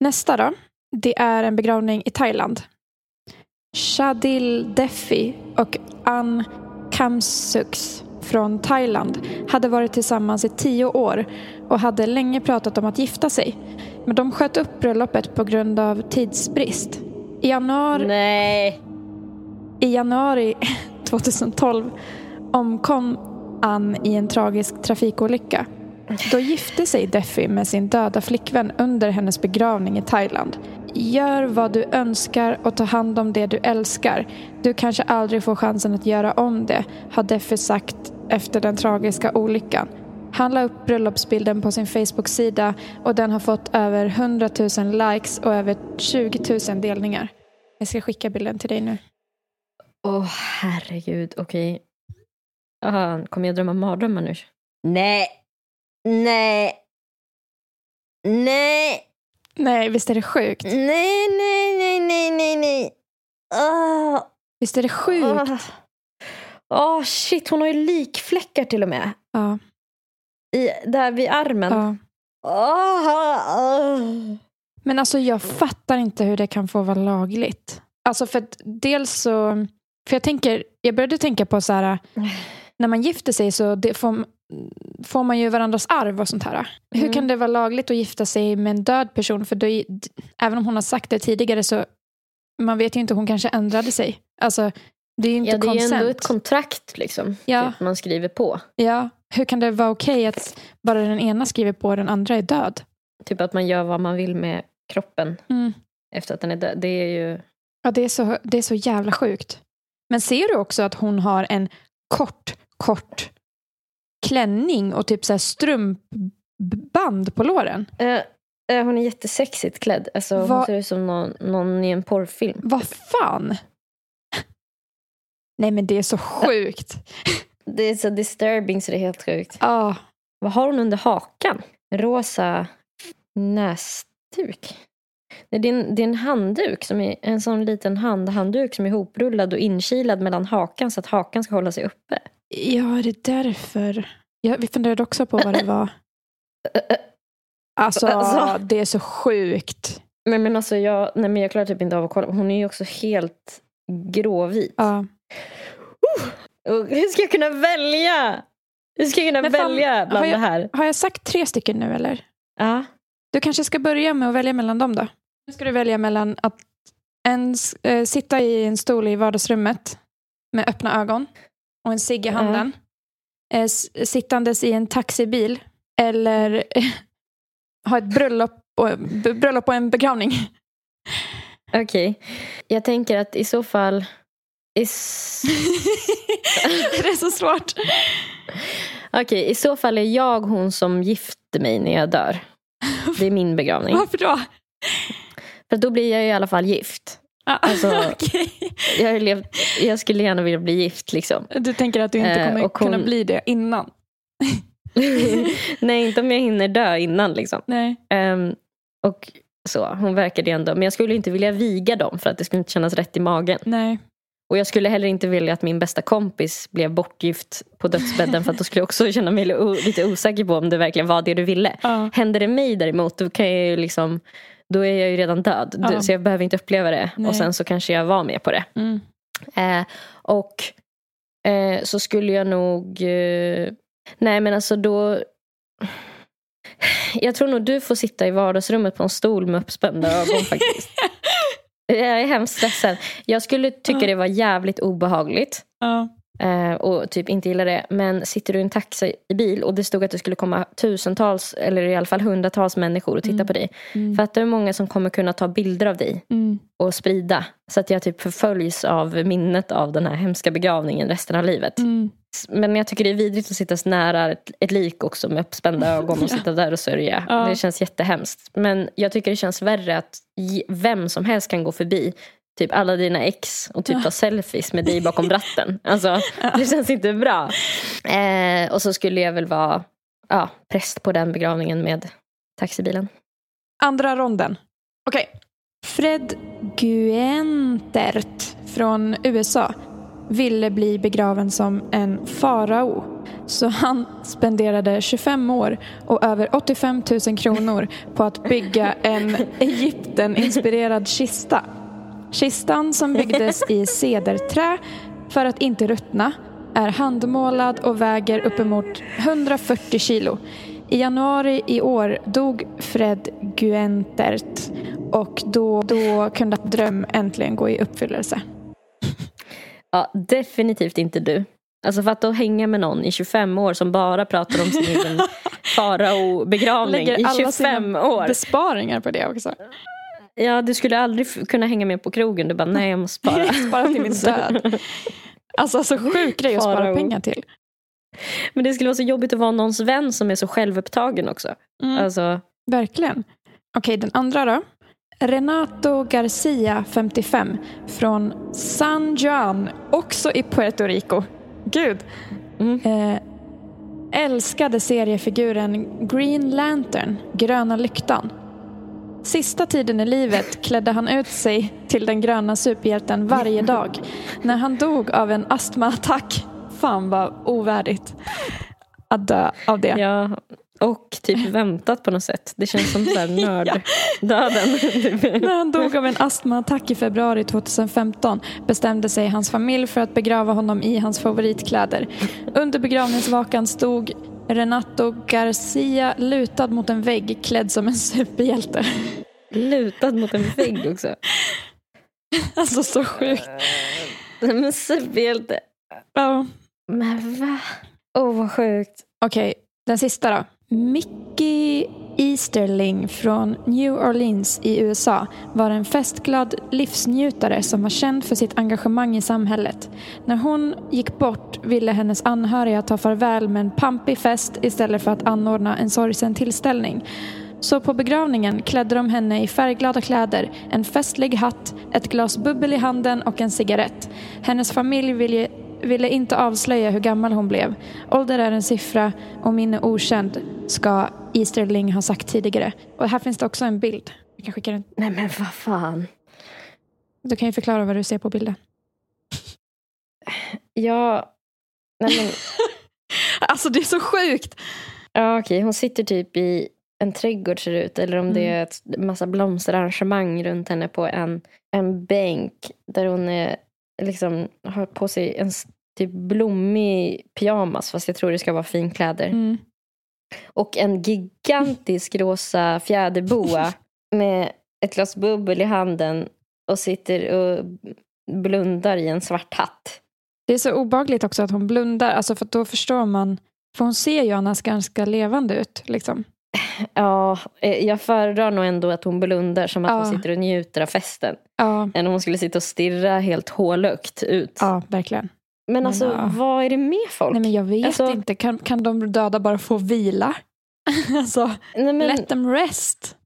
Nästa då. Det är en begravning i Thailand. Shadil Defi och Ann Kamsuks från Thailand hade varit tillsammans i tio år och hade länge pratat om att gifta sig. Men de sköt upp bröllopet på grund av tidsbrist. I januari, Nej. i januari 2012 omkom Ann i en tragisk trafikolycka. Då gifte sig Defi med sin döda flickvän under hennes begravning i Thailand. Gör vad du önskar och ta hand om det du älskar. Du kanske aldrig får chansen att göra om det, har Defi sagt efter den tragiska olyckan. Han la upp bröllopsbilden på sin Facebook-sida och den har fått över 100 000 likes och över 20 000 delningar. Jag ska skicka bilden till dig nu. Åh herregud, okej. Ah, kommer jag drömma mardrömmar nu? Nej. Nej. Nej. Nej, visst är det sjukt? Nej, nej, nej, nej, nej, nej. Åh, Visst är det sjukt? åh. Åh, shit, hon har ju likfläckar till och med. Ja, I, där vid armen. ja. Åh, åh. Men alltså jag fattar inte hur det kan få vara lagligt. Alltså för att dels så... För jag tänker, jag började tänka på så här... När man gifter sig så får, får man ju varandras arv och sånt här. Hur Mm. kan det vara lagligt att gifta sig med en död person? För då, även om hon har sagt det tidigare så man vet ju inte, hon kanske ändrade sig. Alltså, det är ju inte Ja, det är ju ändå ett kontrakt liksom. Ja. Typ man skriver på. ja. Hur kan det vara okej att bara den ena skriver på och den andra är död? Typ att man gör vad man vill med kroppen Mm. efter att den är död. Det är ju... Ja, det är, så, det är så jävla sjukt. Men ser du också att hon har en kort, kort klänning och typ så här strumpband på låren? Eh, hon är jättesexigt klädd. Alltså, Hon Vad- ser ut som någon, någon i en porrfilm. Vad fan? Nej men det är så sjukt. Det är så disturbing så det är helt sjukt. Ja, Vad har hon under hakan? Rosa näsduk. Nej, det, är en, det är en handduk, som är, en sån liten handhandduk som är hoprullad och inkilad mellan hakan så att hakan ska hålla sig uppe. ja det är därför. Ja, vi funderade också på vad det var. Alltså, Alltså. det är så sjukt. Men, men alltså jag, nej, men jag klarar typ inte av att kolla. Hon är ju också helt gråvit. Ja. Och hur ska jag kunna välja? Hur ska jag kunna Men fan, välja bland har jag- det här? Har jag sagt tre stycken nu eller? Ja. Du kanske ska börja med att välja mellan dem då. Nu ska du välja mellan att en, eh, sitta i en stol i vardagsrummet med öppna ögon och en cigg i handen. Eh, s- sittandes i en taxibil eller ha ett bröllop och, bröllop och en begravning. Okej. Jag tänker att i så fall... I, s- det är så svårt. Okej, i så fall är jag hon som gifter mig när jag dör. Det är min begravning. Varför då? För då blir jag i alla fall gift. Ah, Alltså- okej. Jag, levt, jag skulle gärna vilja bli gift liksom. Du tänker att du inte Eh, kommer och hon- kunna bli det innan? Nej, inte om jag hinner dö innan liksom. Nej. Ehm, och Så, hon verkade ändå, men jag skulle inte vilja viga dem för att det skulle inte kännas rätt i magen. Nej. Och jag skulle heller inte vilja att min bästa kompis blev bortgift på dödsbädden för att då skulle jag också känna mig lite osäker på om det verkligen var det du ville. Ja. Händer det mig däremot då kan jag liksom då är jag ju redan död. Ja. Så jag behöver inte uppleva det. Nej. Och sen så kanske jag var med på det. Mm. Eh, och eh, så skulle jag nog... Eh, nej men alltså då... Jag tror nog du får sitta i vardagsrummet på en stol med uppspända ögon faktiskt. Jag är hemskt stressad. Jag skulle tycka det var jävligt obehagligt. Ja. Eh, Och typ inte gilla det. Men sitter du i en taxi i bil och det stod att det skulle komma tusentals eller i alla fall hundratals människor och titta Mm. på dig. Mm. Fattar hur många som kommer kunna ta bilder av dig Mm. och sprida? Så att jag typ förföljs av minnet av den här hemska begravningen resten av livet. Mm. Men jag tycker det är vidrigt att sitta så nära ett, ett lik också med uppspända ögon och sitta där och sörja. Ja. Det känns jättehemskt. Men jag tycker det känns värre att vem som helst kan gå förbi typ alla dina ex och typ ta selfies med dig bakom ratten. Alltså, det känns inte bra. Eh, och så skulle jag väl vara ja, präst på den begravningen med taxibilen. Andra ronden. Okej. Fred Guentert från USA ville bli begraven som en farao. Så han spenderade 25 år och över 85 000 kronor på att bygga en Egypten-inspirerad kista. Kistan som byggdes i cederträ för att inte ruttna är handmålad och väger uppemot 140 kilo. I januari i år dog Fred Guentert och då, då kunde dröm äntligen gå i uppfyllelse. Ja, definitivt inte du. Alltså för att då hänga med någon i 25 år som bara pratar om sin egen farao-begravning i alla 25 sina år. besparingar på det också. Ja, du skulle aldrig kunna hänga med på krogen. Du bara, nej jag måste spara. Spara till min död. Alltså så sjuk grej att spara pengar till. Men det skulle vara så jobbigt att vara någons vän som är så självupptagen också. Mm. Alltså, Verkligen. Okej, den andra då. Renato Garcia, 55, från San Juan, också i Puerto Rico. Gud. Mm. Eh, älskade seriefiguren Green Lantern, gröna lyktan. Sista tiden i livet klädde han ut sig till den gröna superhjälten varje dag. När han dog av en astmaattack, fan vad ovärdigt att dö av det. ja. Och typ väntat på något sätt. Det känns som så här nörddöden. När han dog av en astmaattack i februari 2015 bestämde sig hans familj för att begrava honom i hans favoritkläder. Under begravningsvakan stod Renato Garcia lutad mot en vägg klädd som en superhjälte. Lutad mot en vägg också. Alltså så sjukt. Men superhjälte. Ja. Men va? Åh oh, vad sjukt. Okej, den sista då. Mickey Easterling från New Orleans i USA var en festglad livsnjutare som var känd för sitt engagemang i samhället. När hon gick bort ville hennes anhöriga ta farväl med en pampig fest istället för att anordna en sorgsen tillställning. Så på begravningen klädde de henne i färgglada kläder, en festlig hatt, ett glas bubbel i handen och en cigarett. Hennes familj ville, ville inte avslöja hur gammal hon blev. Ålder är en siffra och minne okänd, ska Easterling ha sagt tidigare. Och här finns det också en bild. Jag kan skicka den. Nej men vad fan. Du kan ju förklara vad du ser på bilden. Ja. Nej men. Alltså det är så sjukt! Ja okej, hon sitter typ i en trädgård ser det ut. Eller om det är ett massa blomsterarrangemang runt henne på en, en bänk. Där hon är, liksom, har på sig en typ blommig pyjamas. Fast jag tror det ska vara finkläder. Mm. Och en gigantisk rosa fjäderboa med ett glas bubbel i handen. Och sitter och blundar i en svart hatt. Det är så obagligt också att hon blundar, alltså för då förstår man. För hon ser ju annars ganska levande ut. Liksom. Ja, eh, jag föredrar nog ändå att hon blundar som att Ja. hon sitter och njuter av festen. Ja, Än om hon skulle sitta och stirra helt hålögt ut. ja verkligen. Men Men, alltså, ja. vad är det med folk? Nej men jag vet Alltså- inte, kan, kan de döda bara få vila? alltså, Nej, men, let them rest.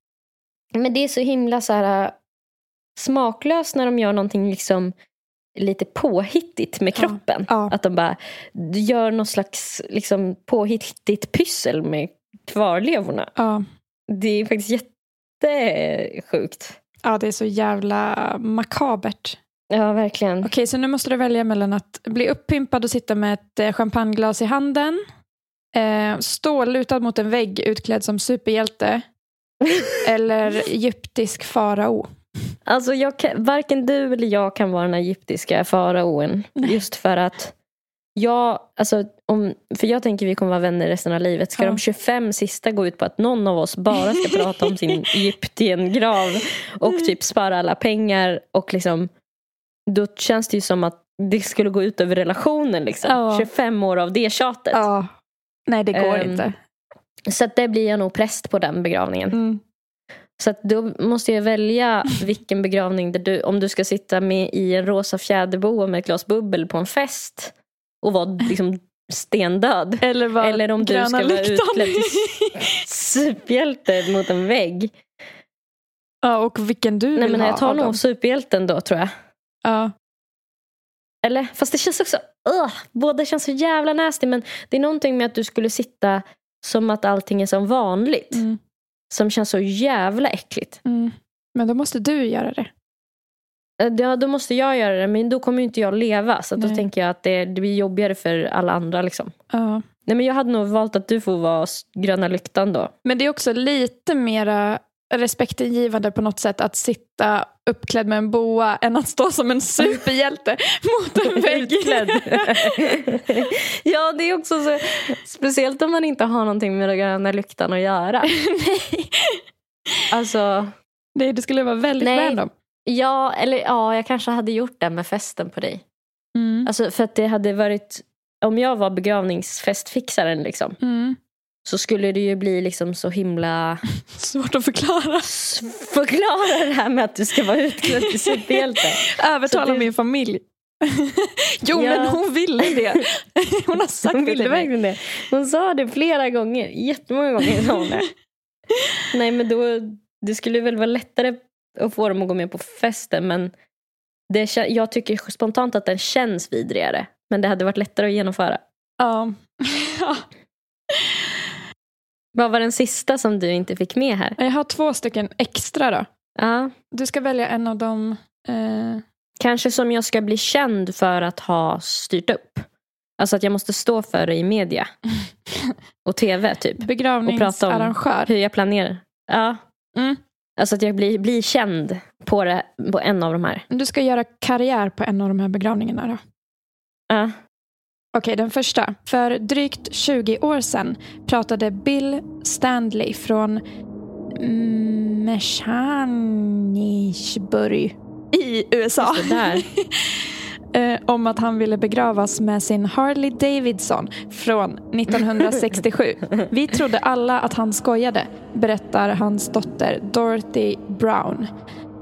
men det är så himla så här äh, smaklöst när de gör någonting liksom lite påhittigt med Ja. kroppen. Ja. Att de bara gör någon slags liksom, påhittigt pyssel med kvarlevorna. Ja, Det är faktiskt jätte Det är sjukt. Ja, det är så jävla makabert. Ja, verkligen. Okej, så nu måste du välja mellan att bli uppimpad och sitta med ett eh, champagneglas i handen. Eh, stå lutad mot en vägg utklädd som superhjälte. eller egyptisk farao. Alltså, jag kan, varken du eller jag kan vara den egyptiska faraoen. Just för att jag, alltså, om, för jag tänker vi kommer vara vänner resten av livet. Ska Ja. de 25 sista gå ut på att någon av oss bara ska prata om sin Egyptien-grav och typ spara alla pengar och liksom då känns det ju som att det skulle gå ut över relationen. Liksom. Ja. 25 år av det tjatet. Ja. Nej, det går Ehm, inte. Så att det blir jag nog präst på den begravningen. Mm. Så att då måste jag välja vilken begravning där du, om du ska sitta med i en rosa fjäderboa med ett glas bubbel på en fest och vara liksom stendöd. Eller, Eller om du ska vara utklädd till superhjälte mot en vägg. ja, och vilken du Nej vill men jag tar nog superhjälten då tror jag. Ja. Eller fast det känns också, uh, båda känns så jävla nasty men det är någonting med att du skulle sitta som att allting är som vanligt. Mm. Som känns så jävla äckligt. Mm. Men då måste du göra det. Eh, Ja, då måste jag göra det, men då kommer ju inte jag leva. Så då tänker jag att det, det blir jobbigare för alla andra. Liksom. Ja. Nej, men jag hade nog valt att du får vara gröna lyktan då. Men det är också lite mera respektingivande på något sätt att sitta uppklädd med en boa än att stå som en superhjälte mot en vägg. Ja, det är också så. Speciellt om man inte har någonting med den gröna lyktan att göra. Nej. Alltså, Nej, det skulle vara väldigt Nej. random. ja, eller ja, jag kanske hade gjort det med festen på dig. Mm. Alltså, för att det hade varit, om jag var begravningsfestfixaren liksom, Mm. Så skulle det ju bli liksom så himla Svårt att förklara. förklara det här med att du ska vara utklädd till superhjälte. Övertala du- min familj. jo, Ja. men hon ville det. Hon har sagt Hon det ville mig. verkligen det. Hon sa det flera gånger. Jättemånga gånger sa hon det. Nej men då, det skulle väl vara lättare att få dem att gå med på festen men det, jag tycker spontant att den känns vidrigare. Men det hade varit lättare att genomföra. Ja. Ja. Vad var den sista som du inte fick med här? Jag har två stycken extra då. Ja, Du ska välja en av dem. Eh, kanske som jag ska bli känd för att ha styrt upp. Alltså att jag måste stå för det i media. Och tv typ. begravningsarrangör. Hur jag planerar. Ja. Mm. Alltså att jag blir, blir känd på, det, på en av de här. Du ska göra karriär på en av de här begravningarna då. Ja. Okej, den första. För drygt 20 år sedan pratade Bill Stanley från Mechanicsburg i USA eh, om att han ville begravas med sin Harley Davidson från 1967. Vi trodde alla att han skojade, berättar hans dotter Dorothy Brown.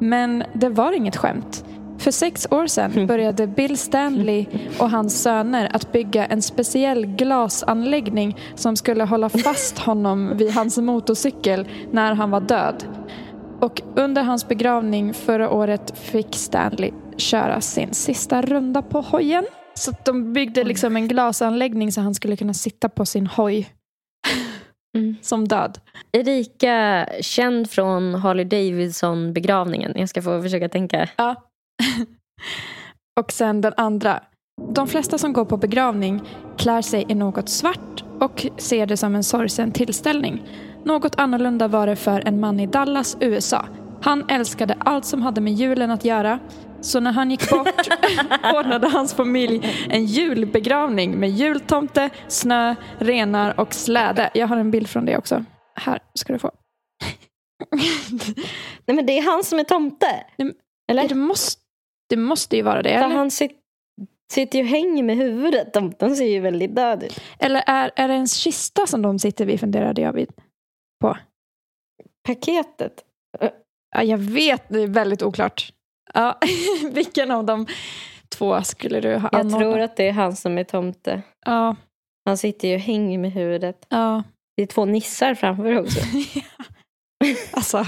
Men det var inget skämt. För sex år sedan började Bill Stanley och hans söner att bygga en speciell glasanläggning som skulle hålla fast honom vid hans motorcykel när han var död. Och under hans begravning förra året fick Stanley köra sin sista runda på hojen. Så de byggde liksom en glasanläggning så han skulle kunna sitta på sin hoj Mm. som död. Erika, känd från Harley Davidson begravningen. Jag ska få försöka tänka. Ja. och sen den andra. De flesta som går på begravning klär sig i något svart och ser det som en sorgsen tillställning. Något annorlunda var det för en man i Dallas, USA. Han älskade allt som hade med julen att göra. Så när han gick bort ordnade hans familj en julbegravning med jultomte, snö, renar och släde. Jag har en bild från det också. Här ska du få. Nej men det är han som är tomte. Nej, Eller? Det måste, det måste ju vara det. Eller? han sit, sitter ju och hänger med huvudet. Tomten ser ju väldigt död ut. Eller är, är det en kista som de sitter vid, funderade jag vid. På. Paketet. Ja, jag vet, det är väldigt oklart. Ja, vilken av de två skulle du ha Jag anordnat? tror att det är han som är tomte. Ja, Han sitter ju och hänger med huvudet. ja. Det är två nissar framför också. alltså.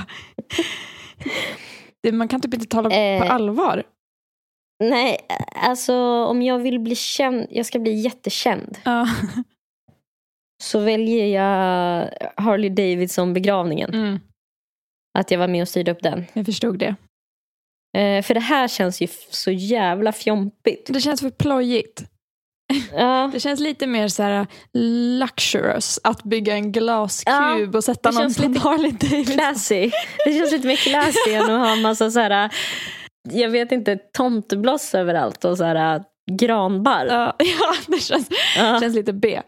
Det, man kan typ inte tala Eh. på allvar. Nej, alltså om jag vill bli känd, jag ska bli jättekänd. Ja. Så väljer jag Harley Davidson begravningen. Mm. Att jag var med och styrde upp den. Jag förstod det. Eh, för det här känns ju så jävla fjompigt. Det känns för plojigt. Ja, Det känns lite mer så här luxurious att bygga en glaskub och sätta någon på Harley Davidson. classy. Det känns lite mer classy än att ha en massa så här, jag vet inte, tomtebloss överallt och så här granbarr. Ja, ja, det känns, Ja, känns lite B.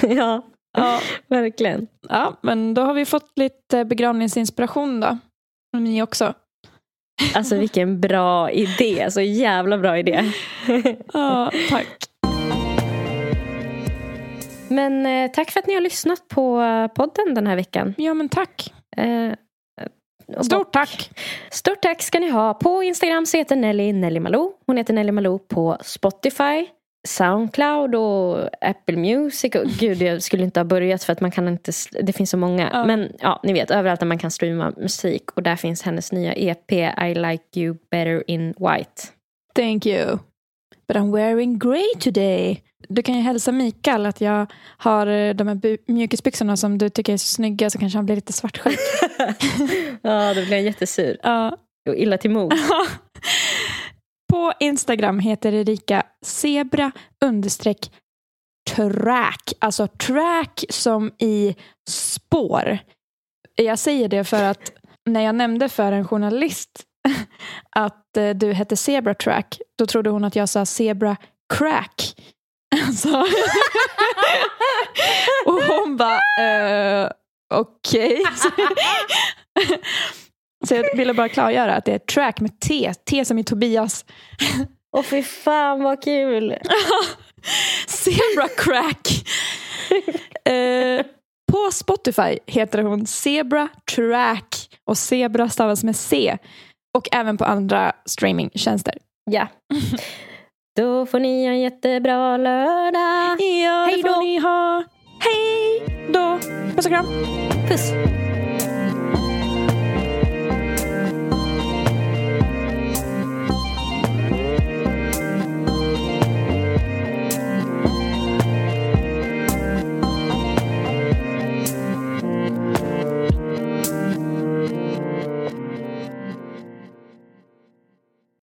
ja Ja, verkligen. ja, men då har vi fått lite begravningsinspiration då. Ni också. Alltså vilken bra idé, så jävla bra idé. Ja, tack. Men eh, tack för att ni har lyssnat på eh, podden den här veckan. Ja, men tack. Eh, Stort tack. Stort tack ska ni ha. På Instagram så heter Nelly Nelly Malou. Hon heter Nelly Malou på Spotify, Soundcloud och Apple Music. Och, gud, jag skulle inte ha börjat för att man kan inte, det finns så många. Ja. Men ja, ni vet, överallt där man kan streama musik. Och där finns hennes nya EP I like you better in white. Thank you. But I'm wearing grey today. Du kan ju hälsa Mikael att jag har eh, de här mjukisbyxorna som du tycker är så snygga så kanske han blir lite svartsjuk. Ja, då blir jag jättesur. Ja. Och illa till mod. På Instagram heter Erika zebra understreck track. Alltså track som i spår. Jag säger det för att när jag nämnde för en journalist att eh, du hette zebra track, då trodde hon att jag sa zebra crack. Alltså. Och hon bara, eh, okej. Så, så jag ville bara klargöra att det är track med T. T som i Tobias. Åh fy fan vad kul. Zebra crack. Eh, på Spotify heter hon Zebra Track och Zebra stavas med C. Och även på andra streamingtjänster. Ja. Då får ni en jättebra lördag. Ja, Hej det får då. ni ha. Hej då. Puss och kram. Puss.